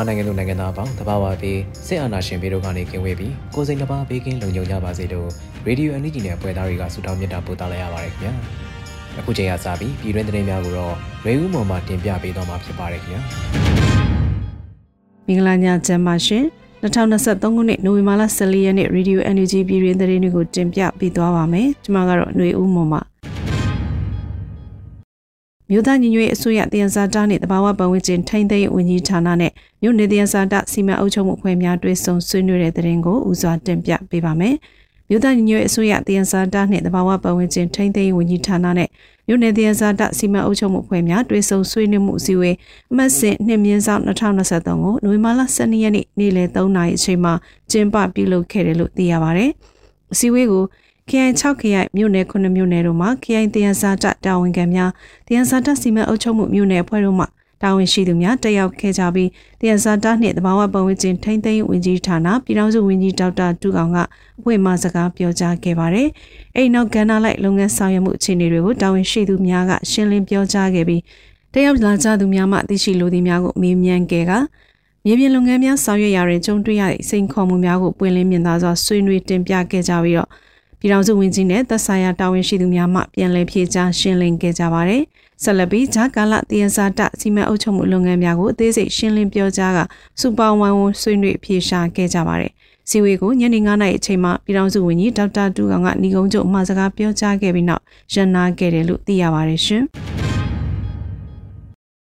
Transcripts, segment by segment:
မြန်မာနိုင်ငံလူနိုင်ငံသားအပေါင်းတဘာဝပြီးစစ်အာဏာရှင်ပြည်တို့ကနေကင်းဝေးပြီးကိုယ်စိတ်နှပါဘေးကင်းလုံခြုံကြပါစေလို့ရေဒီယိုအန်ဒီဂျီနဲ့ပွဲသားတွေကဆုတောင်းမြတ်တာပို့သလိုက်ရပါတယ်ခင်ဗျာအခုချိန်ကစပြီးပြည်တွင်းသတင်းများကိုတော့ရေဦးမော်မှတင်ပြပေးတော့မှာဖြစ်ပါတယ်ခင်ဗျာမင်္ဂလာညချမ်းပါရှင်2023ခုနှစ်နိုဝင်ဘာလ14ရက်နေ့ Radio Energy ပြည်တွင်းသတင်းတွေကိုတင်ပြပေးသွားပါမယ်ကျွန်မကတော့ຫນွေဦးမော်မှ မြို့သားညီညွတ်ရေးအစိုးရတယံဇာတာနှင့်တဘာဝပတ်ဝန်းကျင်ထိန်းသိမ်းဝန်ကြီးဌာနနဲ့မြို့နယ်တယံဇာတာစီမံအုပ်ချုပ်မှုအဖွဲ့များတွဲဆုံဆွေးနွေးတဲ့တဲ့ရင်ကိုဦးစွာတင်ပြပေးပါမယ်။မြို့သားညီညွတ်ရေးအစိုးရတယံဇာတာနှင့်တဘာဝပတ်ဝန်းကျင်ထိန်းသိမ်းဝန်ကြီးဌာနနဲ့မြို့နယ်တယံဇာတာစီမံအုပ်ချုပ်မှုအဖွဲ့များတွဲဆုံဆွေးနွေးမှုအစည်းအဝေးအမှတ်စဉ်နှစ်မြင်းဆောင်2023ကိုနိုဝင်ဘာလ12ရက်နေ့နေ့လယ်3နာရီအချိန်မှာကျင်းပပြုလုပ်ခဲ့တယ်လို့သိရပါဗျ။အစည်းအဝေးကို ခရိုင်6ခရိုင်မြို့နယ်9မြို့နယ်တို့မှာခရိုင်တရားစာတတာဝန်ခံများတရားစာတစီမံအုပ်ချုပ်မှုမြို့နယ်အဖွဲ့တို့မှတာဝန်ရှိသူများတက်ရောက်ခဲ့ကြပြီးတရားစာတနှင့်တဘာဝပတ်ဝန်းကျင်ထိန်းသိမ်းဝင်ကြီးဌာနပြည်ထောင်စုဝန်ကြီးဒေါက်တာတူကောင်ကအဖွဲ့မှစကားပြောကြားခဲ့ပါတယ်။အဲ့နောက်ကဏ္ဍလိုက်လုပ်ငန်းဆောင်ရွက်မှုအခြေအနေတွေကိုတာဝန်ရှိသူများကရှင်းလင်းပြောကြားခဲ့ပြီးတက်ရောက်လာကြသူများမှသိရှိလိုသည်များကိုမေးမြန်းခဲ့ကမြေပြင်လုပ်ငန်းများဆောင်ရွက်ရာတွင်ကြုံတွေ့ရသည့်စိန်ခေါ်မှုများကိုပွင့်လင်းမြင်သာစွာဆွေးနွေးတင်ပြခဲ့ကြပြီးတော့ ပြည်ထောင်စုဝန်ကြီးနဲ့သက်ဆိုင်ရာတာဝန်ရှိသူများမှပြန်လည်ဖြေကြားရှင်းလင်းခဲ့ကြပါတယ်။ဆက်လက်ပြီးဂျာကာလတည်ရစာတစီမံအုပ်ချုပ်မှုလုပ်ငန်းများကိုအသေးစိတ်ရှင်းလင်းပြောကြားကစူပါဝိုင်းဝန်းဆွေးနွေးဖြေရှာခဲ့ကြပါတယ်။စီဝေကိုညနေ9:00နာရီအချိန်မှာပြည်ထောင်စုဝန်ကြီးဒေါက်တာတူကောင်ကဏီကုန်းချုပ်မှစကားပြောကြားခဲ့ပြီးနောက်ရန်နာခဲ့တယ်လို့သိရပါတယ်ရှင်။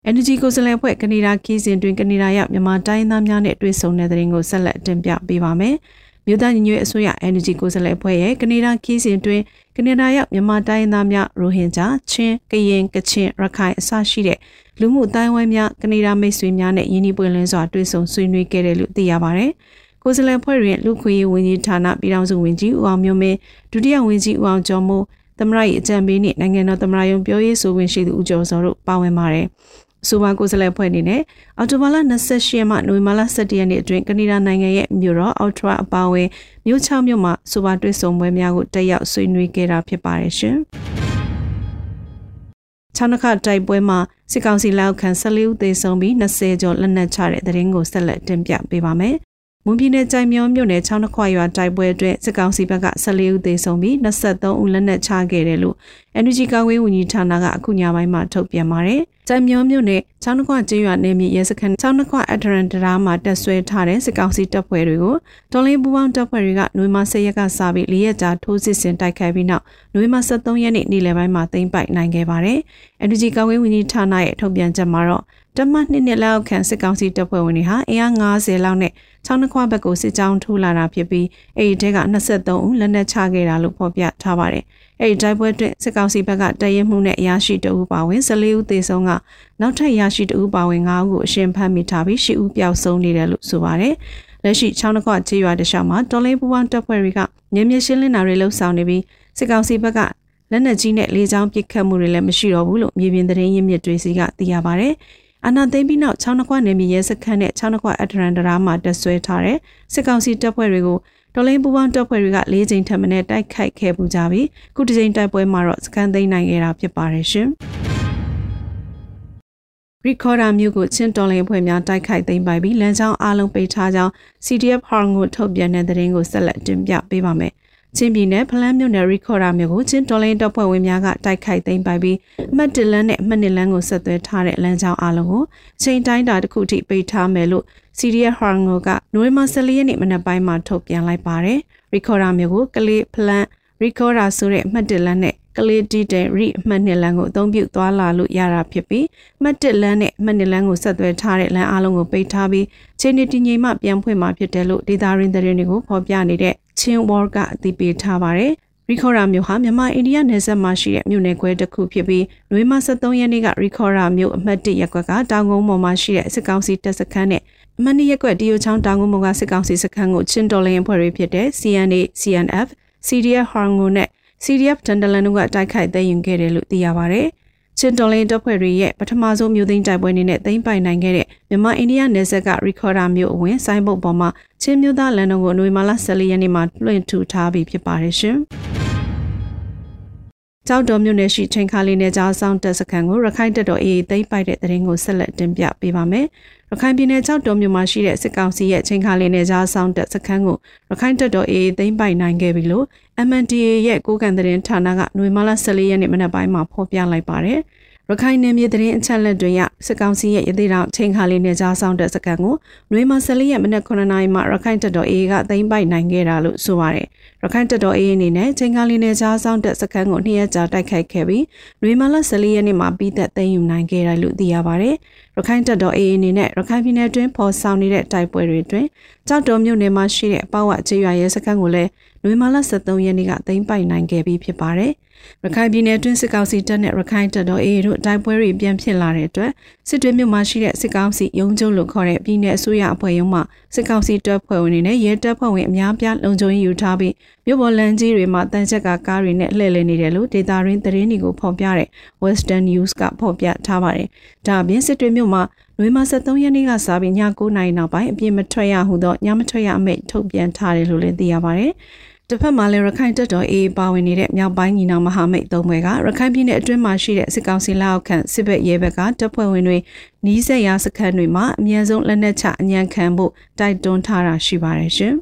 Energy ကိုစလဲဖွဲ့ကနေဒါခီးစဉ်တွင်ကနေဒါရောက်မြန်မာတိုင်းသားများနဲ့တွေ့ဆုံတဲ့တဲ့ရင်ကိုဆက်လက်တင်ပြပေးပါမယ်။ မြို့သားညီညွတ်အစိုးရ Energy ကိုယ်စားလှယ်အဖွဲ့ရဲ့ကနေဒါခီးစဉ်တွင်ကနေဒါရောက်မြန်မာတိုင်းသားများရိုဟင်ဂျာချင်းကရင်ကချင်ရခိုင်အစရှိတဲ့လူမှုအတိုင်းဝိုင်းများကနေဒါမိတ်ဆွေများနဲ့ယင်းနှိပွင့်လင်းစွာတွေ့ဆုံဆွေးနွေးခဲ့တယ်လို့သိရပါတယ်။ကိုယ်စားလှယ်ဖွဲ့တွင်လူခွေရေးဝန်ကြီးဌာနပြည်ထောင်စုဝန်ကြီးဦးအောင်မျိုးမင်းဒုတိယဝန်ကြီးဦးအောင်ကျော်မိုးသမရ၏အကြံပေးနှင့်နိုင်ငံတော်သမရယုံပြောရေးဆိုခွင့်ရှိသူဦးကျော်စောတို့ပါဝင်ပါတယ်။ ဆိုပါကိုယ်စားလှယ်ဖွဲ့အနေနဲ့အော်တိုဘာလ28ရက်မှနိုဝင်ဘာလ17ရက်နေ့အတွင်းကနေဒါနိုင်ငံရဲ့မြို့တော်အော်ထရာအပါအဝင်မြို့6မြို့မှာဆိုပါတွေ့ဆုံပွဲများကိုတက်ရောက်ဆွေးနွေးခဲ့တာဖြစ်ပါတယ်ရှင်။ချောင်းနှခတိုက်ပွဲမှာစစ်ကောင်စီလက်အောက်ခံ14ဦးသေဆုံးပြီး20ကျော်လက်နက်ချတဲ့တဲ့ရင်ကိုဆက်လက်တင်ပြပေးပါမယ်။ မွန်ပြည်နယ်ကြိုင်မြောမြို့နယ်ချောင်းနှခွရွာတိုက်ပွဲအတွက်စစ်ကောင်စီဘက်က14ဦးသေဆုံးပြီး23ဦးလက်နက်ချခဲ့တယ်လို့ Energy ကာကွယ်ဝန်ကြီးဌာနကအခုညပိုင်းမှာထုတ်ပြန်ပါတယ်။ကြိုင်မြောမြို့နယ်ချောင်းနှခွကျေးရွာနယ်မြေရဲစခန်းချောင်းနှခွအထရန်တရာမှာတက်ဆွဲထားတဲ့စစ်ကောင်စီတပ်ဖွဲ့တွေကိုတော်လင်းပူပေါင်းတပ်ဖွဲ့တွေကနွေမ10ရက်ကစပြီး၄ရက်ကြာထိုးစစ်ဆင်တိုက်ခိုက်ပြီးနောက်နွေမ23ရက်နေ့နေ့လယ်ပိုင်းမှာသိမ်းပိုက်နိုင်ခဲ့ပါတယ်။ Energy ကာကွယ်ဝန်ကြီးဌာနရဲ့ထုတ်ပြန်ချက်မှာတော့ တမတ်နှစ်နှစ်လောက်ခံစစ်ကောင်စီတပ်ဖွဲ့ဝင်တွေဟာအင်အား90လောက်နဲ့ချောင်းနှခွဘက်ကိုစစ်ကြောင်းထိုးလာတာဖြစ်ပြီးအဲဒီတဲက23ဦးလက်နက်ချခဲ့တာလို့ဖော်ပြထားပါတယ်။အဲ့ဒီတိုက်ပွဲတွင်စစ်ကောင်စီဘက်ကတရဲမှုနဲ့အရာရှိတဦးပါဝင်14ဦးသေဆုံးကနောက်ထပ်ရရှိတဦးပါဝင်9ဦးကိုအရှင်ဖမ်းမိထားပြီး10ဦးပျောက်ဆုံးနေတယ်လို့ဆိုပါတယ်။လက်ရှိချောင်းနှခွကျေးရွာတခြားမှာတော်လိုင်းပူပေါင်းတပ်ဖွဲ့တွေကငြင်းမြရှင်းလင်းတာတွေလှုပ်ဆောင်နေပြီးစစ်ကောင်စီဘက်ကလက်နက်ကြီးနဲ့လေကြောင်းပစ်ခတ်မှုတွေလည်းမရှိတော့ဘူးလို့မြေပြင်သတင်းရင်းမြစ်တွေစီကသိရပါတယ်။ အနာသိမ့်ပြီးနောက်ချောင်းနှခွနယ်မြေရဲစခန်းနဲ့ချောင်းနှခွအထရန်ဒရာမှာတက်ဆွဲထားတဲ့စစ်ကောင်စီတပ်ဖွဲ့တွေကိုတော်လိုင်းပူပေါင်းတပ်ဖွဲ့တွေက၄ချိန်ထပ်မံတိုက်ခိုက်ခဲ့ပူကြပြီးခုတစ်ချိန်တိုက်ပွဲမှာတော့စကန်သိမ်းနိုင်ခဲ့တာဖြစ်ပါတယ်ရှင်။ရီကော်ဒါမျိုးကိုချင်းတော်လိုင်းဖွဲ့များတိုက်ခိုက်သိမ်းပိုက်ပြီးလမ်းကြောင်းအလုံးပိတ်ထားကြောင်း CDF ဟောင်ကိုထုတ်ပြန်တဲ့သတင်းကိုဆက်လက်တင်ပြပေးပါမယ်။ ချင်းပြည်နယ်ဖလန်းမြို့နယ်ရီခေါ်ရာမြို့ကိုချင်းတော်လိုင်းတပ်ဖွဲ့ဝင်များကတိုက်ခိုက်သိမ်းပိုက်ပြီးအမှတ်1လမ်းနဲ့အမှတ်2လမ်းကိုဆက်သွယ်ထားတဲ့လမ်းကြောင်းအလုံးကိုချိန်တိုင်းတာတစ်ခုထိပိတ်ထားမယ်လို့စီရီယာဟန်ငိုကနိုဝင်ဘာ14ရက်နေ့မနက်ပိုင်းမှာထုတ်ပြန်လိုက်ပါတယ်။ရီခေါ်ရာမြို့ကိုကလေးဖလန်းရီခေါ်ရာဆိုတဲ့အမှတ်1လမ်းနဲ့ ကလေးတီတဲ့ရိအမှတ်2လမ်းကိုအသုံးပြုသွားလာလို့ရတာဖြစ်ပြီးမှတ်1လမ်းနဲ့မှတ်2လမ်းကိုဆက်သွယ်ထားတဲ့လမ်းအလုံးကိုပိတ်ထားပြီးချိန်နေတည်ငြိမ်မှပြန်ဖွင့်မှာဖြစ်တယ်လို့ဒေတာရင်းသတင်းတွေကိုဖော်ပြနေတဲ့ချင်းဝေါ်ကအသိပေးထားပါတယ်ရီခေါ်ရာမြို့ဟာမြန်မာအိန္ဒိယနယ်စပ်မှာရှိတဲ့မြို့နယ်ခွဲတစ်ခုဖြစ်ပြီးနွေမ23ရက်နေ့ကရီခေါ်ရာမြို့အမှတ်1ရပ်ကွက်ကတောင်ကုန်းပေါ်မှာရှိတဲ့စစ်ကောင်စီတပ်စခန်းနဲ့အမှတ်2ရပ်ကွက်တရုတ်ချောင်းတောင်ကုန်းပေါ်ကစစ်ကောင်စီစခန်းကိုချင်းတော်လင်းအဖွဲ့တွေဖြစ်တဲ့ CNA, CNF, CDF Harngo နဲ့ CDF တန်တလန်တို့ကတိုက်ခိုက်သိမ်းယူခဲ့တယ်လို့သိရပါဗျ။ချင်းတော်လင်းတပ်ဖွဲ့တွေရဲ့ပထမဆုံးမြို့သိမ်းတိုက်ပွဲနေနဲ့သိမ်းပိုင်နိုင်ခဲ့တဲ့မြန်မာအိန္ဒိယနယ်စပ်ကရီခေါ်ဒါမြို့အဝင်ဆိုင်းဘုတ်ပေါ်မှာချင်းမြို့သားလန်တော်ကိုအနွေမာလာ14ရက်နေ့မှာလွှင့်ထူထားပြီးဖြစ်ပါတယ်ရှင်။ ကြောက်တော်မြို့နယ်ရှိချိန်ခါလေးနယ်ကြားဆောင်တပ်စခန်းကိုရခိုင်တပ်တော်အေးသိမ်းပိုက်တဲ့တရင်ကိုဆက်လက်တင်ပြပေးပါမယ်။ရခိုင်ပြည်နယ်ကြောက်တော်မြို့မှာရှိတဲ့စစ်ကောင်စီရဲ့ချိန်ခါလေးနယ်ကြားဆောင်တပ်စခန်းကိုရခိုင်တပ်တော်အေးသိမ်းပိုက်နိုင်ခဲ့ပြီလို့ MNDA ရဲ့ကိုကန်တရင်ဌာနကຫນွေမလာ14ရက်နေ့မနက်ပိုင်းမှာဖော်ပြလိုက်ပါတယ်။ ရခိုင်နယ်မြေသတင်းအချက်အလက်တွေရစစ်ကောင်စီရဲ့ရသေးတောင်ချိန်ခါလေးနဲ့ကြားဆောင်တဲ့စကန်ကိုနွေမဆလီရဲ့မနက်9နာရီမှာရခိုင်တပ်တော် AA ကသိမ်းပိုက်နိုင်ခဲ့တာလို့ဆိုပါတယ်။ရခိုင်တပ်တော် AA အနေနဲ့ချိန်ခါလေးနဲ့ကြားဆောင်တဲ့စကန်ကိုနှစ်ရက်ကြာတိုက်ခိုက်ခဲ့ပြီးနွေမလ14ရက်နေ့မှာပြီးသက်သိမ်းယူနိုင်ခဲ့တယ်လို့သိရပါတယ်။ရခိုင်တပ်တော် AA အနေနဲ့ရခိုင်ပြည်နယ်တွင်းပေါ်ဆောင်နေတဲ့တိုက်ပွဲတွေအတွင်းကြောက်တော်မြို့နယ်မှာရှိတဲ့အပေါဝအခြေရွာရဲစခန်းကိုလည်းနွေမလ23ရက်နေ့ကသိမ်းပိုက်နိုင်ခဲ့ပြီးဖြစ်ပါတယ်။ ရခိုင်ပြည်နယ်တွင်းစစ်ကောင်စီတပ်နဲ့ရခိုင်တပ်တော် AA တို့တိုက်ပွဲတွေပြန်ဖြစ်လာတဲ့အတွက်စစ်တွေမြို့မှာရှိတဲ့စစ်ကောင်စီရုံးချုပ်လို့ခေါ်တဲ့ပြည်내အစိုးရအဖွဲ့ရုံးမှစစ်ကောင်စီတပ်ဖွဲ့ဝင်တွေနဲ့ရဲတပ်ဖွဲ့ဝင်အများပြားလုံခြုံရေးယူထားပြီးမြို့ပေါ်လမ်းကြီးတွေမှာတန်ချက်ကကားတွေနဲ့လှည့်လည်နေတယ်လို့ဒေတာရင်းသတင်းတွေကိုဖော်ပြတဲ့ Western News ကဖော်ပြထားပါတယ်။ဒါအပြင်စစ်တွေမြို့မှာနွေမ23ရက်နေ့ကစပြီးည9:00နာရီနောက်ပိုင်းအပြည့်မထွက်ရဟုသောညမထွက်ရအမိန့်ထုတ်ပြန်ထားတယ်လို့လည်းသိရပါတယ်။ တစ်ဖက်မှာလည်းရခိုင်တပ်တော် AA ပါဝင်နေတဲ့မြောက်ပိုင်းညီနောင်မဟာမိတ်သုံးဘွဲကရခိုင်ပြည်နယ်အတွင်းမှာရှိတဲ့စစ်ကောင်စီလက်အောက်ခံစစ်ဘက်ရဲဘက်ကတပ်ဖွဲ့ဝင်တွေနီးစက်ရာစခန်းတွေမှာအမြန်ဆုံးလက်နက်ချအညံခံဖို့တိုက်တွန်းထားတာရှိပါတယ်ရှင်။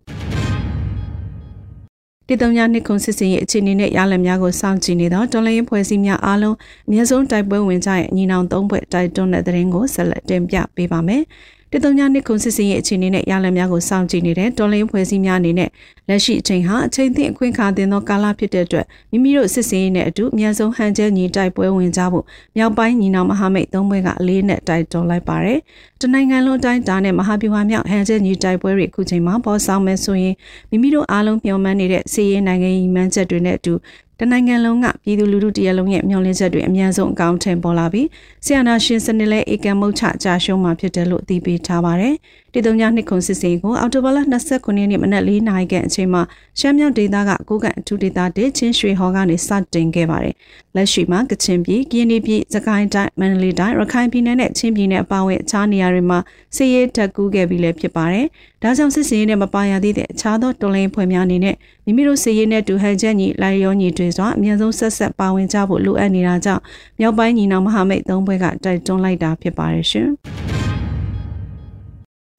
တည်တုံညာနှစ်ခုစစ်စင်ရဲ့အခြေအနေနဲ့ရလဒ်များကိုစောင့်ကြည့်နေသောတော်လိုင်းဖွဲ့စည်းများအားလုံးအမြင့်ဆုံးတိုက်ပွဲဝင်ကြရဲ့ညီနောင်သုံးဘွဲတိုက်တွန်းတဲ့သတင်းကိုဆက်လက်တင်ပြပေးပါမယ်။ တည်တုံညာနှစ်ခုစစ်စင်ရဲ့အခြေအနေနဲ့ရလဒ်များကိုစောင့်ကြည့်နေတဲ့တော်လိုင်းဖွဲ့စည်းများအနေနဲ့လက်ရှိအချိန်ဟာအချိန်သင့်အခွင့်အခါတင်သောကာလဖြစ်တဲ့အတွက်မိမိတို့စစ်စင်ရေးနဲ့အတူအများဆုံးဟန်ကျဲညီတိုက်ပွဲဝင်ကြဖို့မြောက်ပိုင်းညီနောင်မဟာမိတ်သုံးဘွဲကအလေးနဲ့တိုက်တွန်းလိုက်ပါတယ်။တနိုင်ငံလုံးအတိုင်းဒါနဲ့မဟာဗျူဟာမြောက်ဟန်ကျဲညီတိုက်ပွဲတွေအခုချိန်မှာပေါ်ဆောင်မယ်ဆိုရင်မိမိတို့အားလုံးမျှော်မှန်းနေတဲ့စီးရေးနိုင်ငံရေးမှန်းချက်တွေနဲ့အတူ တနိုင်ငံလုံးကပြည်သူလူထုတရလုံးရဲ့မျှော်လင့်ချက်တွေအများဆုံးအကောင့်ထင်ပေါ်လာပြီးဆီယနာရှင်စနစ်လဲဧကံမုတ်ချကြာရှုံးမှာဖြစ်တယ်လို့အသိပေးထားပါတယ်။တည်တုံညာနှစ်ခုစစ်စင်ကိုအော်တိုဘလ29ရက်နေ့မနက်၄နာရီခန့်အချိန်မှာရှမ်းမြောက်ဒေသကကိုကန်အထူးဒေသတေချင်းရွှေဟော်ကနေစတင်ခဲ့ပါတယ်။လက်ရှိမှာကချင်ပြည်၊ကရင်ပြည်၊စကိုင်းတိုင်း၊မန္တလေးတိုင်း၊ရခိုင်ပြည်နယ်နဲ့ချင်းပြည်နယ်အပါအဝင်အခြားနေရာတွေမှာစစ်ရေးတက်ကူးခဲ့ပြီးလည်းဖြစ်ပါတယ်။ဒါကြောင့်စစ်စင်ရေးနဲ့မပါရသေးတဲ့အခြားသောတော်လှန်ဖွဲ့များအနေနဲ့မိမိတို့စစ်ရေးနဲ့တူဟန်ချက်ညီလိုက်ရောညီတွေစွာအမြန်ဆုံးဆက်ဆက်ပါဝင်ကြဖို့လိုအပ်နေတာကြောင့်မြောက်ပိုင်းညီနောင်မဟာမိတ်သုံးဘွဲကတိုက်တွန်းလိုက်တာဖြစ်ပါတယ်ရှင်။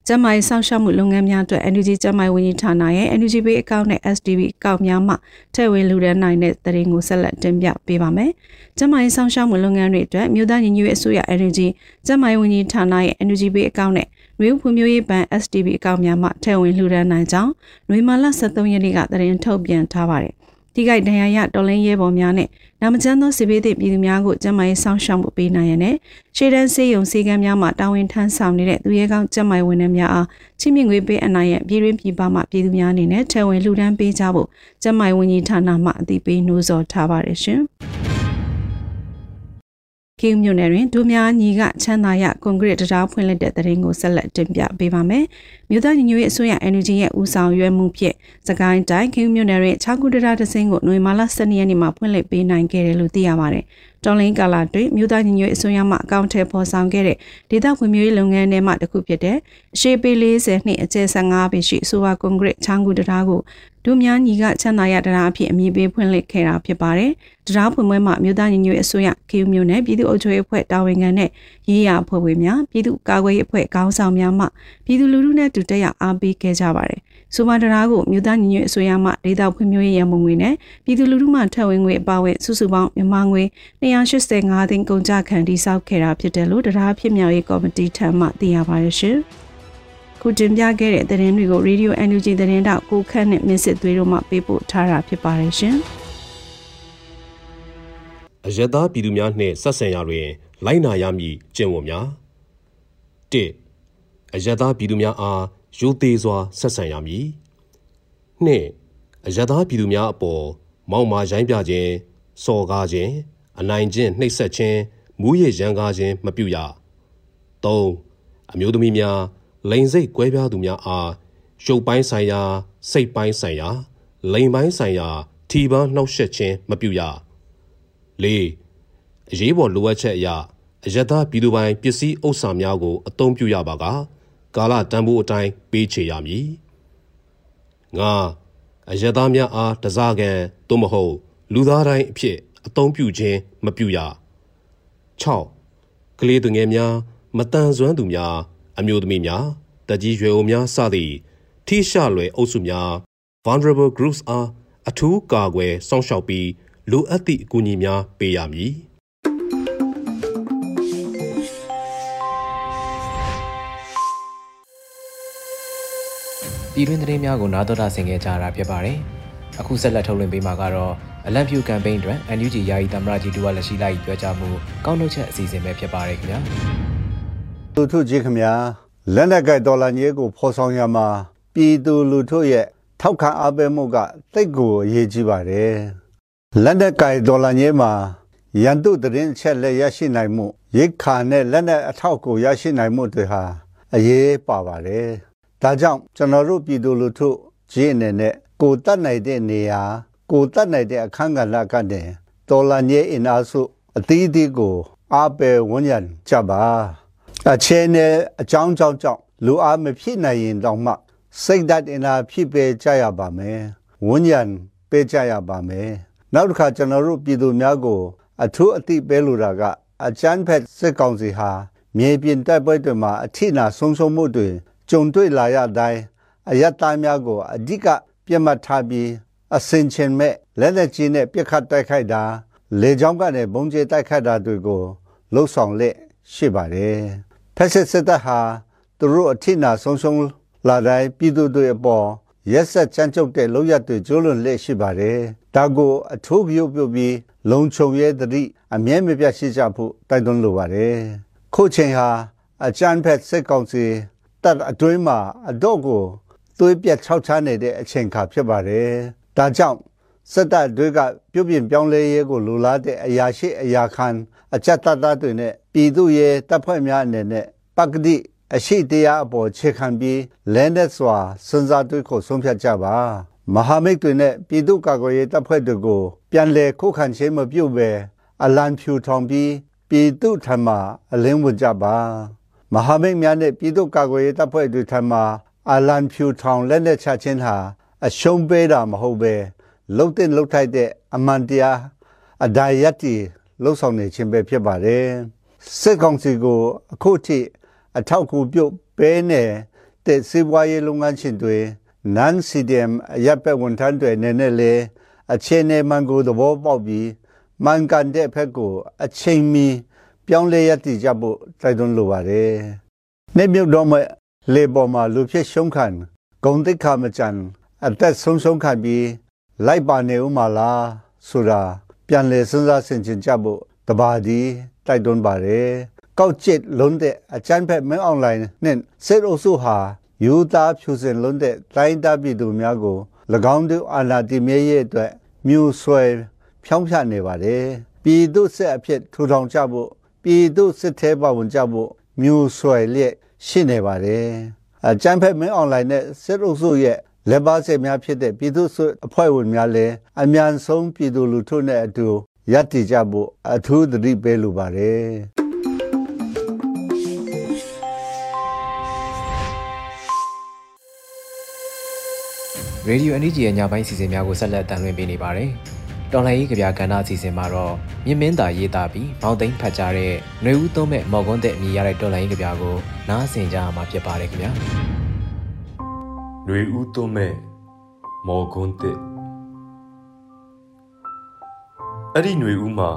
ကျန်းမာရေးစောင့်ရှောက်မှုလုပ်ငန်းများအတွက် NUG ကျန်းမာရေးဝန်ကြီးဌာနရဲ့ NUG Pay အကောင့်နဲ့ SDB အကောင့်များမှထည့်ဝင်လူဒန်းနိုင်တဲ့သတင်းကိုဆက်လက်တင်ပြပေးပါမယ်။ကျန်းမာရေးစောင့်ရှောက်မှုလုပ်ငန်းတွေအတွက်မြို့သားညီညွတ်ရေးအစိုးရ NUG ကျန်းမာရေးဝန်ကြီးဌာနရဲ့ NUG Pay အကောင့်နဲ့နှွေးဖွံ့ဖြိုးရေးဘဏ် SDB အကောင့်များမှထည့်ဝင်လူဒန်းနိုင်ကြောင်းနှွေမာလ23ရက်နေ့ကသတင်းထုတ်ပြန်ထားပါတယ် ထိခိုက်ဒဏ်ရာရတော်လင်းရဲဘော်များနဲ့နာမကျန်းသောစစ်ဘေးသည့်ပြည်သူများကိုကျန်းမာရေးစောင့်ရှောက်မှုပေးနိုင်ရတဲ့ရှေ့တန်းစေယုံစည်းကမ်းများမှတာဝန်ထမ်းဆောင်နေတဲ့သူရဲကောင်းကျန်းမာရေးဝန်ထမ်းများအားချိမြင့်ငွေပေးအနိုင်ရပြည်တွင်းပြည်ပမှပြည်သူများအနေနဲ့ထဲဝင်လှူဒန်းပေးကြဖို့ကျန်းမာရေးဝန်ကြီးဌာနမှအသိပေးနှိုးဆော်ထားပါတယ်ရှင်။ကင်းမြို့နယ်တွင်ဒုများညီကချမ်းသာရကွန်ကရစ်တရားဖွင့်လှစ်တဲ့တရင်ကိုဆက်လက်တင်ပြပေးပါမယ်။ မြို့သားညီညွတ်ရေးအစိုးရ NUG ရဲ့ဦးဆောင်ရွက်မှုဖြင့်စကိုင်းတိုင်းကင်းမြို့နယ်တွင်6ခုတရားတစင်းကိုຫນွေမာလ12ရက်နေ့မှာဖွင့်လှစ်ပေးနိုင်ခဲ့တယ်လို့သိရပါတယ်။တော်လင်းကာလာတွင်မြို့သားညီညွတ်အစိုးရမှအကောင့်ထဲပေါ်ဆောင်ခဲ့တဲ့ဒေသဖွံ့ဖြိုးရေးလုပ်ငန်းထဲမှတစ်ခုဖြစ်တဲ့အရှိပေ40နှစ်အကျယ်15ပေရှိအစိုးရကွန်ကရစ်ချောင်းကူတရားကိုဒုများညီကချမ်းသာရတရားအဖြစ်အမည်ပေးဖွင့်လှစ်ခဲ့တာဖြစ်ပါတယ်။တရားဖွင့်ပွဲမှာမြို့သားညီညွတ်အစိုးရခေယူမျိုးနဲ့ပြည်သူ့အုပ်ချုပ်ရေးအဖွဲ့တာဝန်ခံနဲ့ရေးရာအဖွဲ့ဝင်များပြည်သူ့ကာကွယ်ရေးအဖွဲ့ခေါင်းဆောင်များမှပြည်သူလူထုနဲ့တူတက်ရောက်အားပေးခဲ့ကြပါတယ်။စူမာတရာကိုမြို့သားညီညွတ်အစိုးရမှဒေသဖွံ့ဖြိုးရေးရန်ပုံငွေနဲ့ပြည်သူလူထုမှထပ်ဝင်ငွေအပါအဝင်စုစုပေါင်းမြန်မာငွေ285သိန်းကုန်ကျခံတိစောက်ခဲ့တာဖြစ်တယ်လို့တရားဖြစ်မြောက်ရေးကော်မတီထံမှသိရပါတယ်ရှင်။ခုတင်ပြခဲ့တဲ့သတင်းတွေကို Radio NUG သတင်းတောက်ကိုခန့်နဲ့မင်းစစ်သွေးတို့မှပေးပို့ထားတာဖြစ်ပါတယ်ရှင်။အယက်သားပြည်သူများနှင့်ဆက်ဆံရာတွင် လိုက်နာရမည်ကျင့်ဝတ်များ၁ အယက်သားပြည်သူများအားရိုသေစွာဆက်ဆံရမည်၂အယက်သားပြည်သူများအပေါ်မောက်မာရိုင်းပြခြင်းစော်ကားခြင်းအနိုင်ကျင့်နှိပ်စက်ခြင်းမူးယစ်ရန်ကားခြင်းမပြုရ၃အမျိုးသမီးများလိန်စိတ်ကွဲပြားသူများအားရုပ်ပိုင်းဆိုင်ရာစိတ်ပိုင်းဆိုင်ရာလိန်ပိုင်းဆိုင်ရာထီပန်းနှောက်ယှက်ခြင်းမပြုရ၄အရေးပေါ်လိုအပ်ချက်အရအယက်သားပြည်သူပိုင်ပစ္စည်းဥစ္စာများကိုအသုံးပြုရပါက ကာလတန်ဖိုးအတိုင်းပေးချေရမည်ငါအယက်သားများအားတစားကန်သို့မဟုတ် လူသားတိုင်းအဖြစ်အသုံးပြုခြင်းမပြုရ6ကလေးသူငယ်များမတန်ဆွမ်းသူများ အမျိုးသမီးများတကြီးရွယ်အိုများစသည့်ထိရှလွယ်အုပ်စုများ vulnerable groups အားအထူးကာကွယ်စောင့်ရှောက်ပြီးလိုအပ်သည့်အကူအညီများပေးရမည် ပြည်တွင်းသတင်းများကိုနားတော်တာဆင်ခဲ့ကြတာဖြစ်ပါတယ်။အခုဆက်လက်ထုတ်လွှင့်ပေးမှာကတော့အလံဖြူကမ်ပိန်းအတွက် NUG ယာယီသမ္မတကြီးတူဝါလက်ရှိလိုက်ပြောကြားမှုကောင်းနှုတ်ချက်အစီအစဉ်ပဲဖြစ်ပါတယ်ခင်ဗျာ။လူထုကြီးခင်ဗျာလက်နက်ကဲဒေါ်လာညေးကိုဖော်ဆောင်ရမှာပြည်သူလူထုရဲ့ထောက်ခံအားပေးမှုကတိတ်ကိုအရေးကြီးပါတယ်။လက်နက်ကဲဒေါ်လာညေးမှာရန်သူတရင်ချက်လက်ရရှိနိုင်မှုရိတ်ခါနဲ့လက်နက်အထောက်ကိုရရှိနိုင်မှုတွေဟာအရေးပါပါတယ်။ ဒါကြောင့်ကျွန်တော်တို့ပြည်သူလူထုကြီးအနေနဲ့ကိုတတ်နိုင်တဲ့နေရာကိုတတ်နိုင်တဲ့အခန်းကဏ္ဍကနေတော်လာညေအင်အားစုအသီးသီးကိုအားပေးဝန်ရံကြပါအခြေအနေအကြောင်းကြောင့်ကြောင့်လူအားမဖြစ်နိုင်ရင်တောင်မှစိတ်ဓာတ်အင်အားဖြစ်ပေးကြရပါမယ်ဝန်ရံပေးကြရပါမယ်နောက်တစ်ခါကျွန်တော်တို့ပြည်သူများကို အထူးအသိပေးလိုတာကအချမ်းဖက်စစ်ကောင်စီဟာမြေပြင်တိုက်ပွဲတွေမှာအထိနာဆုံးရှုံးမှုတွေ ကြုံတွေ့လာရတိုင်းအယက်သားများကိုအဓိကပြတ်မှတ်ထားပြီးအစင်ချင်မဲ့လက်လက်ကြီးနဲ့ပြစ်ခတ်တိုက်ခိုက်တာလေကြောင်းကနေဘုံကျဲတိုက်ခိုက်တာတွေကိုလှုပ်ဆောင်လက်ရှိပါတယ်ဖက်စစ်စစ်တပ်ဟာသူတို့အထိနာဆုံးရှုံးလာတိုင်းပြည်သူတွေအပေါ်ရက်ဆက်ချမ်းကျုပ်တဲ့လောက်ရတွေကျိုးလွန်လက်ရှိပါတယ်ဒါကိုအထူးပြုပြုပြီးလုံခြုံရေးသတိအမြဲမပြတ်ရှိကြဖို့တိုက်တွန်းလိုပါတယ်ခုချိန်ဟာအကြမ်းဖက်စစ်ကောင်စီ တပ်အတွင်းမှာအတော့ကိုသွေးပြက်ခြောက်ချားနေတဲ့အချိန်ခါဖြစ်ပါတယ်။ဒါကြောင့်စစ်တပ်တွေကပြုပြင်ပြောင်းလဲရေးကိုလူလားတဲ့အရာရှိအရာခံအချက်တတ်တွေနဲ့ပြည်သူရဲ့တပ်ဖွဲ့များအနေနဲ့ပကတိအရှိတရားအပေါ်ခြေခံပြီးလဲနဲ့စွာစဉ်းစားတွေးခေါ်ဆုံးဖြတ်ကြပါမဟာမိတ်တွေနဲ့ပြည်သူ့ကာကွယ်ရေးတပ်ဖွဲ့တွေကိုပြန်လည်ခုခံခြင်းမပြုဘဲအလံဖြူထောင်ပြီးပြည်သူထံမှအလင်းဝင်ကြပါ မဟာမိတ်များနဲ့ပြည်သူ့ကာကွယ်ရေးတပ်ဖွဲ့တွေထံမှအာလန်ဖြူထောင်လက်လက်ချခြင်းဟာအရှုံးပေးတာမဟုတ်ပဲလှုပ်တဲ့လှုပ်ထိုက်တဲ့အမှန်တရားအဒါယတ်တီလှုပ်ဆောင်နေခြင်းပဲဖြစ်ပါတယ်စစ်ကောင်စီကိုအခုထိအထောက်ကူပြုတ်ပေးနေတဲ့စီးပွားရေးလုပ်ငန်းရှင်တွေနန်စီဒီအမ်ရပ်ပဝန်ထမ်းတွေနဲ့နဲ့လေအခြေအနေမှန်ကိုသဘောပေါက်ပြီးမှန်ကန်တဲ့ဖက်ကိုအချိန်မီ ပြောင်းလဲရတည်ကြဖို့တိုက်တွန်းလိုပါတယ်။နေမြုပ်တော့မဲ့လေပေါ်မှာလူဖြစ်ရှုံးခံဂုံတိတ်ခါမကြံအသက်ဆုံးရှုံးခံပြီးလိုက်ပါနေဦးမလားဆိုတာပြန်လဲစဉ်းစားဆင်ခြင်ကြဖို့တပါးဒီတိုက်တွန်းပါတယ်။ကောက်ကျစ်လုံးတဲ့အချမ်းဖက်မင်းအွန်လိုင်းနဲ့စစ်အုပ်စုဟာယူသားဖြူစင်လုံးတဲ့တိုင်းတပ်ပြည်သူများကို၎င်းတို့အာဏာတည်မြဲရေးအတွက်မျိုးဆွဲဖြောင်းဖြနေပါတယ်။ပြည်သူစစ်အဖြစ်ထူထောင်ကြဖို့ ပြည်သူစစ်သေးပါဝင်ကြဖို့မျိုးဆွဲလျက်ရှိနေပါတယ်အကြံဖက်မင်းအွန်လိုင်းနဲ့စစ်အုပ်စုရဲ့လက်ပါစစ်များဖြစ်တဲ့ပြည်သူ့စစ်အဖွဲ့ဝင်များလည်းအမြန်ဆုံးပြည်သူလူထုနဲ့အတူရပ်တည်ကြဖို့အထူးသတိပေးလိုပါတယ်ရေဒီယိုအန်ဒီဂျီရဲ့ညပိုင်းစီစဉ်များကိုဆက်လက်တင်ပြနေပါတယ်။ တော်လှန်ရေးကြပြကဏ္ဍအစီအစဉ်မှာတော့မြင့်မင်းသာရေးသားပြီးမောင်သိန်းဖတ်ကြားတဲ့နှွေဦးသုံးမဲ့မော်ကွန်းတဲ့အမည်ရတဲ့တော်လှန်ရေးကြပြကိုနားဆင်ကြရမှာဖြစ်ပါတယ်ခင်ဗျာ။နှွေဦးသုံးမဲ့မော်ကွန်းတဲ့အဲ့ဒီနှွေဦးမှာ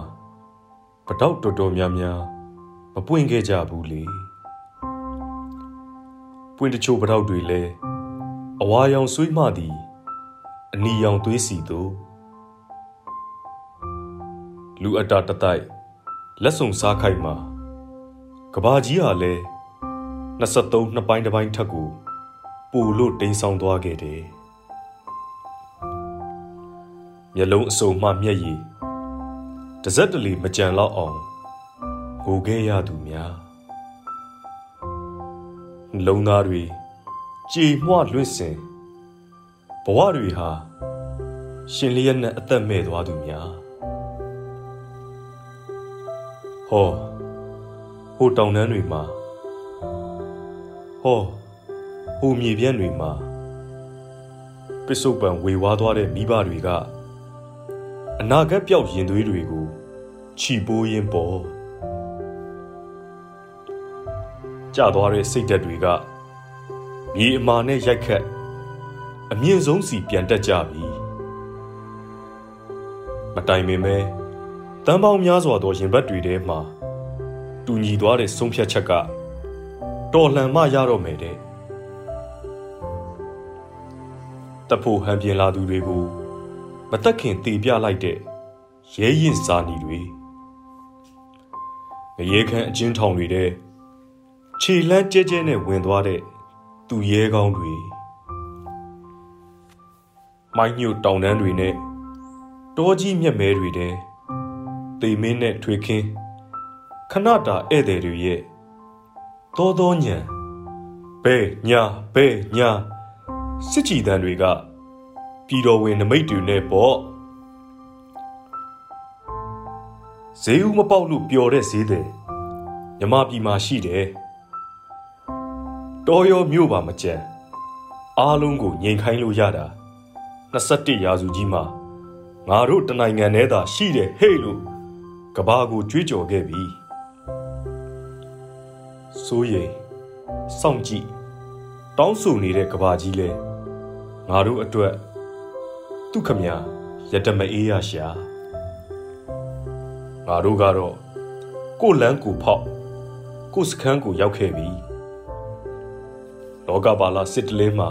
ပတောက်တော်တော်များများမပွင့်ခဲ့ကြဘူးလေ။ပွင့်တချို့ပတောက်တွေလည်းအဝါရောင်ဆွေးမှသည်အနီရောင်သွေးစီတို့ လူအတာတတိုက်လက်စုံစားခိုက်မှာကဘာကြီးဟာလဲ23နှစ်ပိုင်းတစ်ပိုင်းထက်ကိုပူလို့တိမ်ဆောင်သွားခဲ့တယ်မျက်လုံးအစုံမှမျက်ရည်တစက်တလီမကြံတော့အောင်ဟိုခဲ့ရသူများလုံသားတွေကြည်မွလွင့်စင်ဘဝတွေဟာရှင်လျက်နဲ့အသက်မဲ့သွားသူများ ဟောဟိုတောင်တန်းတွေမှာဟောဟိုမြေပြန့်တွေမှာပစ္စုပန်ဝေဝါးသွားတဲ့မိဘတွေကအနာဂတ်ပြောက်ရင်သွေးတွေကိုခြိပိုးရင်းပေါ်ကြာသွားတဲ့စိတ်ဓာတ်တွေကမြေအမာနဲ့ရိုက်ခတ်အမြင့်ဆုံးစီပြန်တက်ကြပြီမတိုင်ပင်ပဲ တန်ပေါင်းများစွာသောရင်ဘတ်တွေထဲမှာတူညီသွားတဲ့ဆုံးဖြတ်ချက်ကတော်လှန်မှရတော့မယ်တဲ့တဖို့ဟန်ပြင်းလာသူတွေကိုမတက်ခင်တည်ပြလိုက်တဲ့ရဲရင်စာနီတွေငရေခမ်းအချင်းထောင်တွေတဲ့ခြေလန်းကျဲကျဲနဲ့ဝင်သွားတဲ့သူရဲကောင်းတွေမိုင်းညို့တောင်တန်းတွေနဲ့တောကြီးမြက်မဲတွေတဲ့ တေမင်းနဲ့ထွေခင်းခဏတာဧည့်သည်တွေရဲ့သောသောညံဘဲညာဘဲညာစစ်ကြည်တန်းတွေကပြည်တော်ဝင်နမိတ်တွေနဲ့ပေါ့ဈေးဦးမပေါက်လို့ပျော်တဲ့ဈေးတယ်မြမပြည်မှာရှိတယ်တော်ရောမြို့ပါမကြံအားလုံးကိုငြိမ်ခိုင်းလို့ရတာ21ရာစုကြီးမှာငါတို့တနိုင်ငံထဲသာရှိတယ်ဟဲ့လို့ ကဘာကိုကြွေးကြော်ခဲ့ပြီစိုးရိမ်စောင့်ကြည့်တောင်းဆိုနေတဲ့ကဘာကြီးလဲငါတို့အတွက်သူခမရရတမအေးရရှာငါတို့ကတော့ကိုလန်းကိုဖောက်ကိုစခန်းကိုရောက်ခဲ့ပြီလောကပါလာစစ်တလင်းမှာ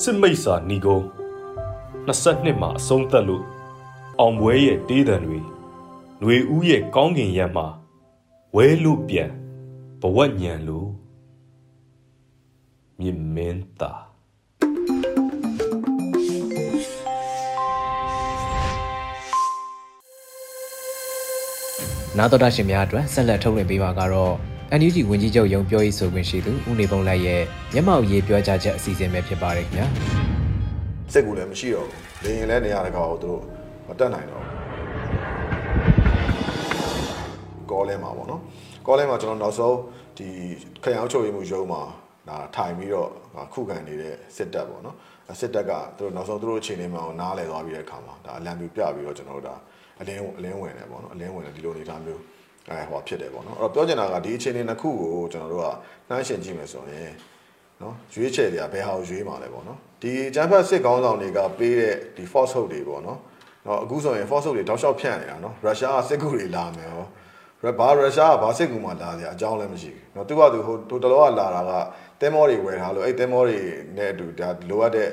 စစ်မိတ်စာဏီကုံ22မှာအဆုံးသက်လို့အောင်ပွဲရဲ့တေးတံတွေ ຫນွေဦးရဲ့ကောင်းကင်ရံမှာဝဲလို့ပြန်ဘဝညံလို့မြင်မင်းသားနာတော်တာရှင်များအတွက်ဆက်လက်ထုတ်လွှင့်ပေးမှာကတော့ NUG ဝင်ကြီးချုပ်ရုံပြောရေးဆိုခွင့်ရှိသူဦးနေပုံလိုက်ရဲ့မျက်မှောက်ရေးပြောကြားချက်အစီအစဉ်ပဲဖြစ်ပါတယ်ခင်ဗျာစိတ်ကူလည်းမရှိတော့ဘူးလေရင်လည်းနေရာတကာကိုသူတို့မတက်နိုင်တော့ လဲမှာပေါ့နော်ကောလဲမှာကျွန်တော်နောက်ဆုံးဒီခရိုင်ချုပ်ရေးမှုရုံးမှာဒါထိုင်ပြီးတော့ခုခံနေတဲ့စစ်တပ်ပေါ့နော်စစ်တပ်ကသူတို့နောက်ဆုံးသူတို့အခြေအနေမှအောင်နားလည်သွားပြီးတဲ့အခါမှာဒါအလံပြပြပြီးတော့ကျွန်တော်တို့ဒါအလင်းအလင်းဝင်တယ်ပေါ့နော်အလင်းဝင်တယ်ဒီလိုအနေထားမျိုးအဲဟောဖြစ်တယ်ပေါ့နော်အဲ့တော့ပြောချင်တာကဒီအခြေအနေနှစ်ခုကိုကျွန်တော်တို့ကနှိုင်းယှဉ်ကြည့်မယ်ဆိုရင်နော်ရွေးချယ်တွေကဘယ်ဟာကိုရွေးမှာလဲပေါ့နော်ဒီဂျမ်ဖတ်စစ်ကောင်းဆောင်တွေကပေးတဲ့ဒီ force hope တွေပေါ့နော်နော်အခုဆိုရင် force hope တွေတောက်လျှောက်ဖြန့်နေတာနော်ရုရှားကစစ်ကူတွေလာမယ်ဟော ဘာရုရှားကဘာစစ်ကူမှလာစရာအကြောင်းလည်းမရှိဘူးနော်သူကသူဟိုဟိုတလောကလာတာကတဲမောတွေဝယ်ထားလို့အဲ့တဲမောတွေနဲ့အတူဒါလိုအပ်တဲ့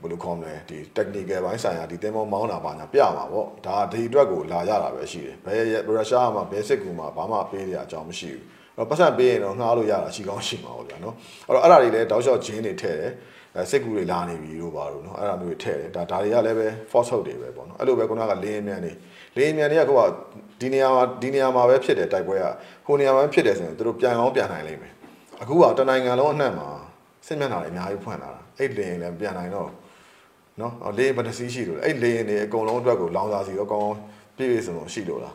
ဘယ်လိုခေါ်မလဲဒီ technical ဘိုင်းဆိုင်ရာဒီတဲမောမောင်းတာပါညာပြမှာပေါ့ဒါဒီအတွက်ကိုလာရတာပဲရှိတယ်ဘယ်ရုရှားကမှဘယ်စစ်ကူမှဘာမှပေးရအကြောင်းမရှိဘူးအဲ့တော့ပတ်စံပေးရင်တော့ငှားလို့ရတာရှိကောင်းရှိမှာပေါ့ဗျာနော်အဲ့တော့အဲ့ဒါတွေလည်းတောက်လျှောက်ဂျင်းတွေထည့်တယ်အဲစစ်ကူတွေလာနေပြီလို့ပါလို့နော်အဲ့ဒါမျိုးတွေထည့်တယ်ဒါဒါတွေကလည်းပဲ force out တွေပဲပေါ့နော်အဲ့လိုပဲခုနကလင်းမြန်နေ လင်းမြန်တွေကကိုကဒီနေရာမှာဒီနေရာမှာပဲဖြစ်တယ်တိုက်ပွဲကဟိုနေရာမှာဖြစ်တယ်ဆိုရင်တို့ပြန်အောင်ပြန်နိုင်လိမ့်မယ်အခုကတနိုင်ငံလုံးအနှံ့မှာစစ်မျက်နှာတွေအများကြီးဖွင့်လာတာအဲ့လင်းလည်းပြန်နိုင်တော့နော်လေဘယ်နှစီးရှိလို့အဲ့လေနေအကုန်လုံးအတွက်ကိုလောင်စာစီတော့ကောင်းပြည့်ပြည့်စုံစုံရှိလို့လား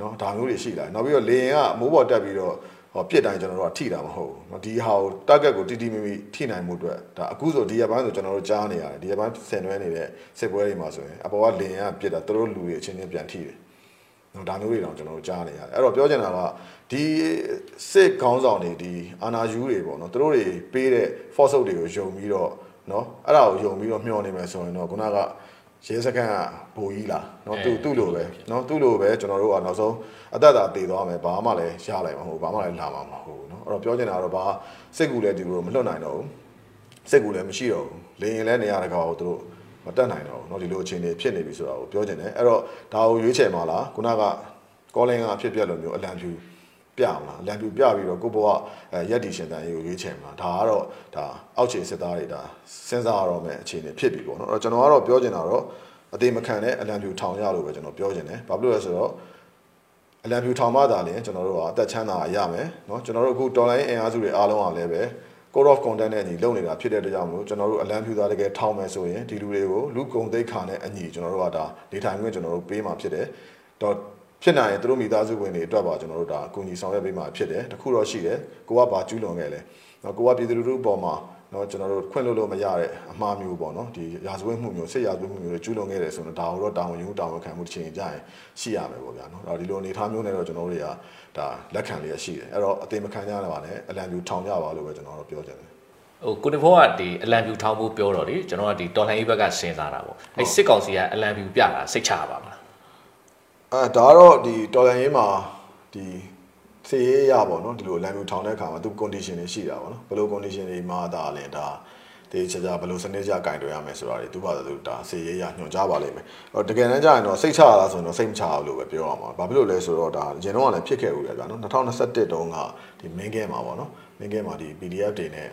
နော်ဒါမျိုးတွေရှိလာနောက်ပြီးတော့လေရင်ကမိုးပေါ်တက်ပြီးတော့ ဟောပြစ်တိုင်းကျွန်တော်တို့ကထိတာမဟုတ်ဘူးဒီဟာကို target ကိုတီတီမီမီထိနိုင်မှုအတွက်ဒါအခုဆိုဒီရပိုင်းဆိုကျွန်တော်တို့ကြားနေရတယ်ဒီရပိုင်းဆင်နွှဲနေတဲ့စစ်ပွဲတွေမှာဆိုရင်အပေါ်ကလင်ကပြစ်တာသူတို့လူတွေအချင်းချင်းပြန်ထိတယ်နော်ဒါမျိုးတွေတော့ကျွန်တော်တို့ကြားနေရတယ်အဲ့တော့ပြောချင်တာကဒီစစ်ခေါင်းဆောင်တွေဒီအာနာယူတွေပေါ့နော်သူတို့တွေပေးတဲ့ force out တွေကိုယုံပြီးတော့နော်အဲ့ဒါကိုယုံပြီးတော့မျှော်နေမယ်ဆိုရင်တော့ခုနက ရဲစခန်းကဘူကြီးလားနော်သူသူ့လိုပဲနော်သူ့လိုပဲကျွန်တော်တို့ကနောက်ဆုံးအသက်တာတည်သွားမယ်ဘာမှလည်းရလိုက်မှာမဟုတ်ဘာမှလည်းလာမှာမဟုတ်နော်အဲ့တော့ပြောချင်တာကတော့ဘာစစ်ကူလည်းဒီလိုမလွတ်နိုင်တော့ဘူးစစ်ကူလည်းမရှိတော့ဘူးလေရင်လည်းနေရာတကာကိုသူတို့မတက်နိုင်တော့ဘူးเนาะဒီလိုအခြေအနေဖြစ်နေပြီဆိုတာကိုပြောချင်တယ်အဲ့တော့ဒါကိုရွေးချယ်မှာလားခုနကကောလင်းကအဖြစ်ပြက်လိုမျိုးအလံဖြူ ပြမလားအလံဖြူပြပြီးတော့ကိုဘဝရက်တီရှင်တန်ရေးကိုရွေးချယ်မှာဒါကတော့ဒါအောက်ခြေစစ်သားတွေဒါစဉ်းစားရတော့မယ့်အခြေအနေဖြစ်ပြီပေါ့နော်အဲ့တော့ကျွန်တော်ကတော့ပြောချင်တာတော့အသေးမခံတဲ့အလံဖြူထောင်ရလို့ပဲကျွန်တော်ပြောချင်တယ်ဘာဖြစ်လို့လဲဆိုတော့အလံဖြူထောင်မှသာလျှင်ကျွန်တော်တို့ကအသက်ချမ်းသာရမယ်เนาะကျွန်တော်တို့အခုတော်လိုင်းအင်အားစုတွေအားလုံးကလည်းပဲ code of content နဲ့အညီလုပ်နေတာဖြစ်တဲ့အတွက်ကြောင့်မလို့ကျွန်တော်တို့အလံဖြူသားတကယ်ထောင်မယ်ဆိုရင်ဒီလူတွေကိုလူကုန်သိက္ခာနဲ့အညီကျွန်တော်တို့ကဒါနေထိုင်ခွင့်ကျွန်တော်တို့ပေးမှာဖြစ်တယ်တော့ ဖြစ်နိုင်ရင်သူတို့မိသားစုဝင်တွေအတွက်ပါကျွန်တော်တို့ဒါအကူအညီဆောင်ရွက်ပေးမှာဖြစ်တယ်တခုတော့ရှိတယ်ကိုကဘာကျူးလွန်ခဲ့လဲနော်ကိုကပြည်သူလူထုအပေါ်မှာနော်ကျွန်တော်တို့ခွင့်လို့လို့မရတဲ့အမှားမျိုးပေါ့နော်ဒီရာဇဝတ်မှုမျိုးစစ်ရာဇဝတ်မှုမျိုးတွေကျူးလွန်ခဲ့တယ်ဆိုတော့ဒါကိုတော့တာဝန်ယူတာဝန်ခံမှုတစ်ချိန်ကြာရင်ရှိရမယ်ပေါ့ဗျာနော်ဒါဒီလိုအနေထားမျိုးနဲ့တော့ကျွန်တော်တို့တွေကဒါလက်ခံလေးရှိတယ်အဲ့တော့အသေးမခံကြရပါနဲ့အလံပြူထောင်ကြပါလို့ပဲကျွန်တော်တို့ပြောချင်တယ်ဟိုကိုနေဖောကဒီအလံဖြူထောင်းဖို့ပြောတော့လေကျွန်တော်ကဒီတော်လှန်ရေးဘက်ကစဉ်းစားတာပေါ့အဲစစ်ကောင်စီကအလံဖြူပြတာစိတ်ချပါမလား အဲဒါတော့ဒီတော်လန်ရေးမှာဒီစေရေးရပါတော့ဒီလိုလမ်းမျိုးထောင်တဲ့အခါမှာသူ condition တွေရှိတာပေါ့နော်ဘယ်လို condition တွေမှာဒါလည်းဒါတေးချာချာဘယ်လိုစနစ်ကြကင်တွယ်ရမယ်ဆိုတာတွေသူပါသူဒါစေရေးရညွှန်ကြားပါလိမ့်မယ်။အော်တကယ်တမ်းကျရင်တော့စိတ်ချရလားဆိုရင်တော့စိတ်မချဘူးလို့ပဲပြောရမှာ။ဘာဖြစ်လို့လဲဆိုတော့ဒါရင်တော့လည်းဖြစ်ခဲ့ဦးတယ်ဗျာနော်2021တုန်းကဒီမင်းကဲမှာပေါ့နော်မင်းကဲမှာဒီ PDF တွေနဲ့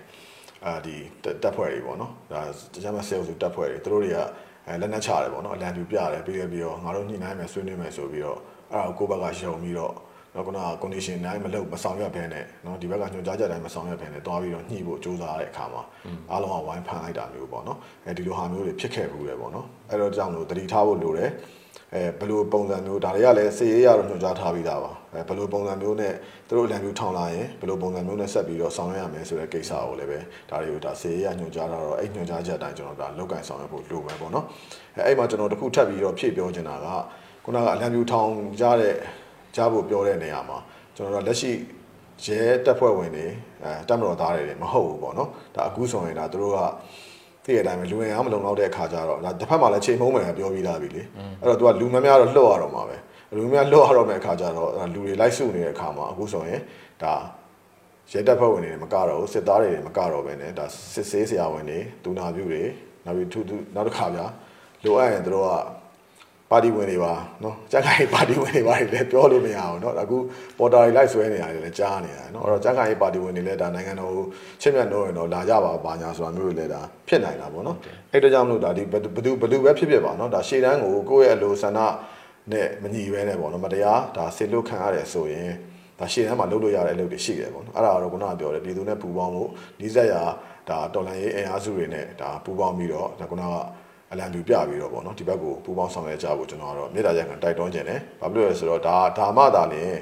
အာဒီတပ်ဖွဲ့တွေပေါ့နော်ဒါတခြားမဆဲဆိုတပ်ဖွဲ့တွေသူတို့တွေက အဲလက်နက်ချတယ်ပေါ့နော်လန်ပြူပြတယ်ပြီးရပြီးတော့ငါတို့ညှိနှိုင်းမယ်ဆွေးနွေးမယ်ဆိုပြီးတော့အဲ့ဒါကိုကိုယ့်ဘက်ကယုံပြီးတော့နော်ခုနက condition တိုင်းမလုပ်မဆောင်ရွက်ဘဲနဲ့နော်ဒီဘက်ကညွှန်ကြားချက်တိုင်းမဆောင်ရွက်ဘဲနဲ့တွားပြီးတော့ညှိဖို့စ조사ရတဲ့အခါမှာအားလုံးကဝိုင်းဖန်လိုက်တာမျိုးပေါ့နော်အဲဒီလိုဟာမျိုးတွေဖြစ်ခဲ့ဘူးလေပေါ့နော်အဲ့တော့ကြောင့်လို့တတိထားဖို့လိုတယ် အဲဘယ်လိုပုံစံမျိုးဒါတွေကလည်းစေရေးရတော့ညွှန်ကြားထားပြီးသားပါအဲဘယ်လိုပုံစံမျိုးနဲ့သူတို့လမ်းမျိုးထောင်လာရင်ဘယ်လိုပုံစံမျိုးနဲ့ဆက်ပြီးတော့ဆောင်ရွက်ရမယ်ဆိုတဲ့ကိစ္စကိုလည်းပဲဒါတွေကိုဒါစေရေးရညွှန်ကြားထားတော့အဲ့ညွှန်ကြားချက်အတိုင်းကျွန်တော်ဒါလောက်ကင်ဆောင်ရွက်ဖို့လိုမယ်ပေါ့နော်အဲအဲ့မှာကျွန်တော်တခုထပ်ပြီးတော့ဖြည့်ပြောချင်တာကခုနကလမ်းမျိုးထောင်ကြားတဲ့ကြားဖို့ပြောတဲ့နေရာမှာကျွန်တော်တို့လက်ရှိရဲတပ်ဖွဲ့ဝင်တွေအဲတပ်မတော်သားတွေမဟုတ်ဘူးပေါ့နော်ဒါအခုဆိုရင်ဒါတို့က သိတဲ့အတိုင်းပဲလူဝင်အားမလုံလောက်တဲ့အခါကျတော့ဒါတစ်ဖက်မှာလည်းချိန်မုံမယ်ပြောပြီးသားပြီလေအဲ့တော့ तू ကလူများများတော့လှုပ်ရတော့မှာပဲလူများလှုပ်ရတော့မယ့်အခါကျတော့လူတွေလိုက်စုနေတဲ့အခါမှာအခုဆိုရင်ဒါရဲတပ်ဖွဲ့ဝင်တွေမကတော့ဘူးစစ်သားတွေမကတော့ပဲねဒါစစ်ဆေးဆရာဝန်တွေဒူနာပြုတွေနောက်ပြီးထူးထူးနောက်တစ်ခါဗျာလိုအပ်ရင်တို့က ပါတီဝင်တွေပါနော်ကြက်ကိုင်ပါတီဝင်တွေပါတယ်လည်းပြောလို့မရအောင်နော်အခုပေါ်တာတွေလိုက်ဆွဲနေတာတွေလည်းကြားနေတာနော်အဲ့တော့ကြက်ကိုင်ပါတီဝင်တွေလည်းဒါနိုင်ငံတော်ကိုချစ်မြတ်လို့ရင်တော့လာကြပါပါညာဆိုတာမျိုးတွေလည်းဒါဖြစ်နိုင်တာပေါ့နော်အဲ့တကြောင့်မလို့ဒါဒီဘယ်သူဘယ်သူပဲဖြစ်ဖြစ်ပါနော်ဒါရှေ့တန်းကိုကိုယ့်ရဲ့အလိုဆန္ဒနဲ့မညီပဲနဲ့ပေါ့နော်မတရားဒါဆစ်လို့ခံရတယ်ဆိုရင်ဒါရှေ့တန်းမှာလုပ်လို့ရတဲ့အလုပ်တွေရှိတယ်ပေါ့နော်အဲ့ဒါတော့ခုနကပြောတယ်ပြည်သူနဲ့ပူးပေါင်းဖို့နှိစက်ရာဒါတော်လှန်ရေးအင်အားစုတွေနဲ့ဒါပူးပေါင်းပြီးတော့ဒါခုနက အလံပြပြပြီးတော့ပေါ့နော်ဒီဘက်ကိုပူးပေါင်းဆောင်ရွက်ကြဖို့ကျွန်တော်ကတော့မြေတားရက်ခံတိုက်တွန်းခြင်းတယ်ဘာဖြစ်လို့လဲဆိုတော့ဒါဒါမှသာလျှင်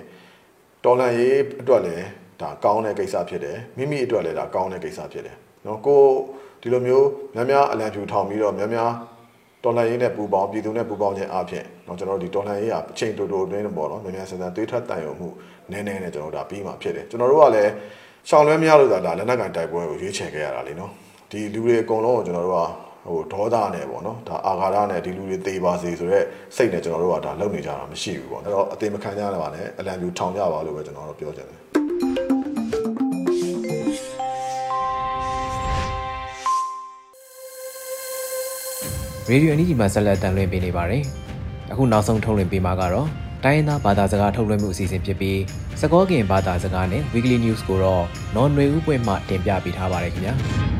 တော်လန်ရေးအတွက်လည်းဒါကောင်းတဲ့ကိစ္စဖြစ်တယ်မိမိအတွက်လည်းဒါကောင်းတဲ့ကိစ္စဖြစ်တယ်နော်ကိုဒီလိုမျိုးများများအလံဖြူထောင်ပြီးတော့များများတော်လှန်ရေးနဲ့ပူပေါင်းပြည်သူနဲ့ပူပေါင်းခြင်းအပြင်เนาะကျွန်တော်တို့ဒီတော်လှန်ရေးကအချိန်တိုတိုအတွင်းပေါ့နော်မြန်မြန်ဆန်ဆန်သွေးထွက်တန်ရုံမှုနည်းနည်းနဲ့ကျွန်တော်တို့ဒါပြီးမှဖြစ်တယ်ကျွန်တော်တို့ကလည်းရှောင်းလွဲမရလို့ဒါလက်နက်ကန်တိုက်ပွဲကိုရွေးချယ်ခဲ့ရတာလေနော်ဒီလူတွေအကုန်လုံးကိုကျွန်တော်တို့က ဟိုဒေါသနဲ့ပေါ့နော်ဒါအာဃာတနဲ့ဒီလူတွေသေပါစေဆိုတော့စိတ်နဲ့ကျွန်တော်တို့ကဒါလုပ်နေကြတာမရှိဘူးပေါ့အဲ့တော့အသေးမခံကြရပါနဲ့အလံပြူထောင်ကြပါလို့ပဲကျွန်တော်တို့ပြောချင်တယ်ရေဒီယိုအန်ဒီဂျီမှာဆက်လက်တန်လွှင့်ပေးနေပါတယ်။အခုနောက်ဆုံးထုတ်လွှင့်ပေးမှာကတော့တိုင်းရင်းသားဘာသာစကားထုတ်လွှင့်မှုအစီအစဉ်ဖြစ်ပြီးစကောကင်ဘာသာစကားနဲ့ Weekly News ကိုတော့နော်နွေဦးပွင့်မှတင်ပြပေးထားပါတယ်ခင်ဗျာ။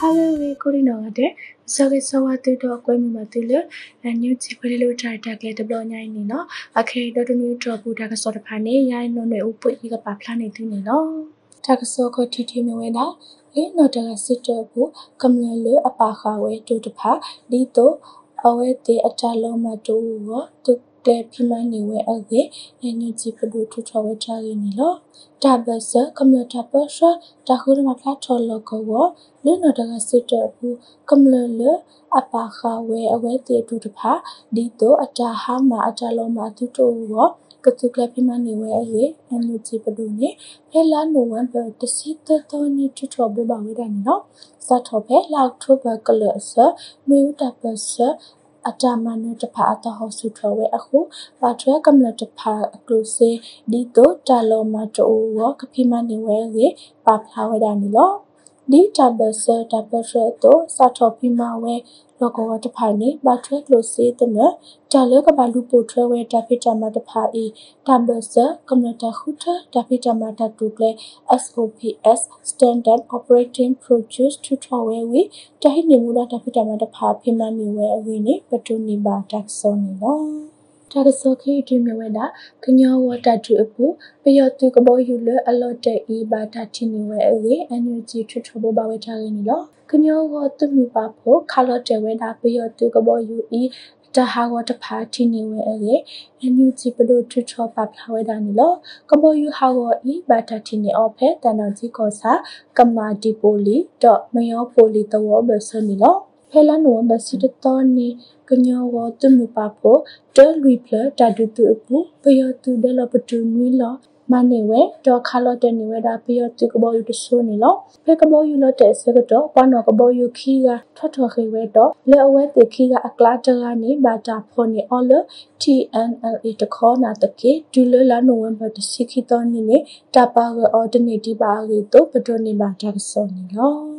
However, Corino ade sage sawa tu do kwe mu ma tu le new chi kwe lo try ta kle deploy nyai ni no akhe do do ni do bu da ka so da pha ni yai no ne u pu yi ka pa phla ni tu ni no ta ka so ko ti ti me we da le no da ka sit do bu kam le le apa kha we tu da pha di to အဝဲတဲ့အတလုံးမတူရောသူ တဲဖိမနေဝဲအကေအညချီပဒုထထဝဲချာရင်းနီလောတာဘဆကမ္လတာပဆာတာခုရမဖလာထော်လောကဝလူနတကစစ်တဘူးကမ္လလအပါခဝဲအဝဲတေတူတဖာဒီတိုအတာဟာမအတာလောမတူတိုဝကတုကလပိမနေဝဲအေအန်ယူချီပဒုနေဖဲလာနိုဝင်ဘာတစီတတော်နီထထဘဘဝဲဒန်နော်စတ်ထောဖဲလောက်ထိုဘကလဆနွေတာပဆ အတာမနတဖာအတဟောစုထဝဲအခုပါထွဲကမ္လတဖာအကလုစေဒီတိုတာလောမတိုဝကဖိမနေဝဲရေပါဖလာဝဲဒန် နော်ဒီတဘဆတဘရတိုစတ်ထောဖိမဝဲလောကဝတဖာနေဘာထွဲကလို့စေတနတာလကဘာလူပိုထွဲဝဲတဖိတမတဖာအီတဘဆကမ္လတခုထတဖိတမတတူကလေ SOPS Standard Operating Procedures ထထဝဲဝီတဟိနေမူလာတဖိတမတဖာဖိမနေဝဲအဝီနေပတူနေပါတက်ဆောနေလော တာကစောခေဒီမြဝဲတာကညောဝတာတူအပူပယောတူကဘောယူလအလော့တဲ့ဤဘာတာတီနေဝဲအေအန်ယူဂျီထထဘောဘာဝဲထားရင်းလောကညောဝတုမြပါဖို့ခါလော့တဲ့ဝဲတာပယောတူကဘောယူဤတဟာဝတဖာတီနေဝဲအေအန်ယူဂျီပဒိုထထပပလာဝဲတာနီလောကဘောယူဟာဝဤဘာတာတီနေအော်ဖဲတန်တော်ကြီးကောစာကမာဒီပိုလီတော့မယောပိုလီတဝဘဆနီလောဖဲလာနိုဘစီတတော်နီ ကညောဝတုမြပါဖို့တဲလူပလတာဒူတူအပူပယောတူဒလပတူနွီလောမနေဝဲတော့ခါလော့တဲ့နေဝဲဒါပယောတူကဘောယူတဆိုးနေလောဖဲကဘောယူလော့တဲ့စကတော့ပနောကဘောယူခီကထွတ်ထွတ်ခေဝဲတော့လဲအဝဲတေခီကအကလာတကနေဘာတာဖော်နေအော်လ TNLA တခေါ်နာတကေဒူလလာနိုဝင်ဘာတစီခီတော်နေနေတပါဝအော်ဒနေတီပါရီတော့ပဒိုနေဘာတာဆောနေလော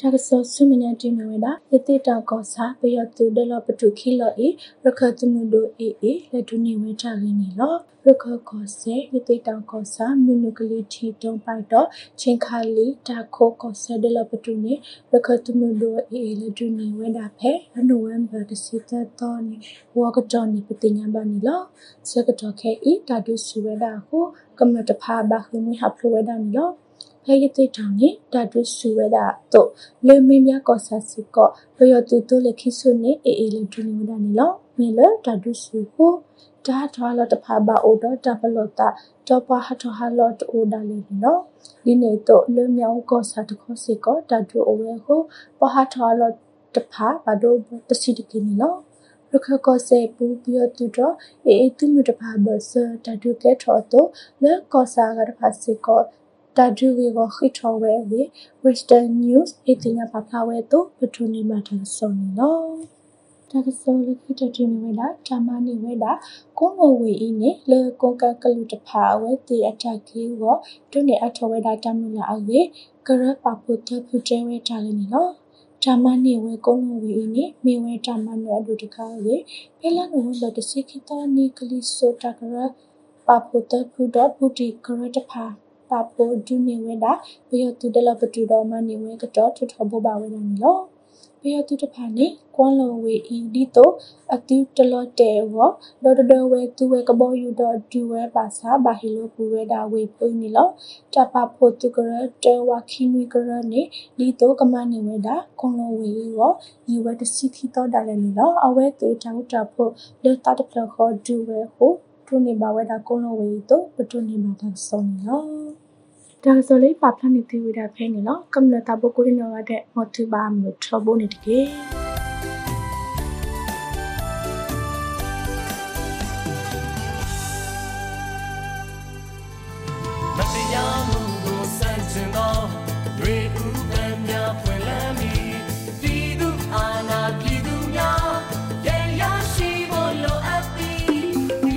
တကဆောဆုမနေတီမဝဲတာယတိတောက်ကောစာပယောတူဒလပတုခိလောဤရခတုမှုဒိုအေအေလက်ဒုနေဝဲတာရင်းနီလောရခကောစေယတိတောက်ကောစာမနုကလေးတီတုံပိုက်တော့ချင်းခါလီတာခိုကောဆဒလပတုနေရခတုမှုဒိုအေအေလက်ဒုနေဝဲတာဖဲနိုဝင်ဘာတစီတတော်နေဝါကတော်နေပတိညာဘာနီလောစကတော်ခဲဤတာဒုစုဝဲတာကိုကမ္မတဖာဘာခုမွေဟပ်လိုဝဲတာနီလော ဖဲရတိတောင်နေဓာတုစုဝဲတာတော့လေမင်းများကောဆာစီကောဘယောတူတိုလေခိဆုနေအေအေလေဒူနီဝဒနီလောမေလဓာတုစုကိုဒါထွာလတဖာဘာအိုတော့တပလောတာတော့ပါဟထဟာလော့အိုဒါလေနော်ဒီနေတော့လေမြောင်ကောဆာတခေါစီကောဓာတုအဝဲကိုပဟထဟာလော့တဖာဘာဒိုတစီတကင်းနော်ရခကောစေပူပြီးတော့အေအေသူမြတဖာဘဆဓာတုကဲထော်တော့လေကောဆာကတဖာစီကော တာဒူဝေကိုခိထောဝဲဝေ Western News အတင်ရပါဖလာဝဲတော့ပထူနေမှာတဆုံနေနော်တကစောလခိတတိနေဝဲတာဓမ္မနေဝဲတာကုန်းဝဝေဤနေလေကွန်ကကလူတဖာဝဲတီအတက်ခေဝတုနေအထောဝဲတာတမလာအဝေကရပပုတဖူတဲဝဲတာလည်းနေနော်ဓမ္မနေဝဲကုန်းဝေဤနေမေဝဲဓမ္မနေအလူတကားဝေဖဲလာနိုဝဲတစီခိတနီကလီဆိုတကရပပုတဖူဒပုတီကရတဖာ ပါပိုဒူနေဝဲတာဘယောတူဒလပတူတော်မနေဝဲကတော့ထထဘောပါဝဲတာနီလောဘယောတူတဖာနေကွမ်လောဝေအီဒီတိုအတူတလော့တဲဝဒေါ်ဒဝဲသူဝဲကဘောယူတော့ဒူဝဲပါစာဘာဟီလိုပူဝဲတာဝေပွိနီလောတပဖို့တူကရတဲဝခီမီကရနေဒီတိုကမနေဝဲတာကွမ်လောဝေဝဤဝဲတစီခီတော့ဒါလည်းနီလောအဝဲတေတောက်တာဖို့လေတာတဖလခေါ်ဒူဝဲဟို ထုနေပါဝဲတာကွန်လိုဝေတော့ပထုနေမှာတဆုံနေလောဒါဆိုလေးပါဖနေသေးဝဒဖဲနေလောကမ္လတာဘကိုရနောရတဲ့မတူပါမလို့ထဘနေတကေ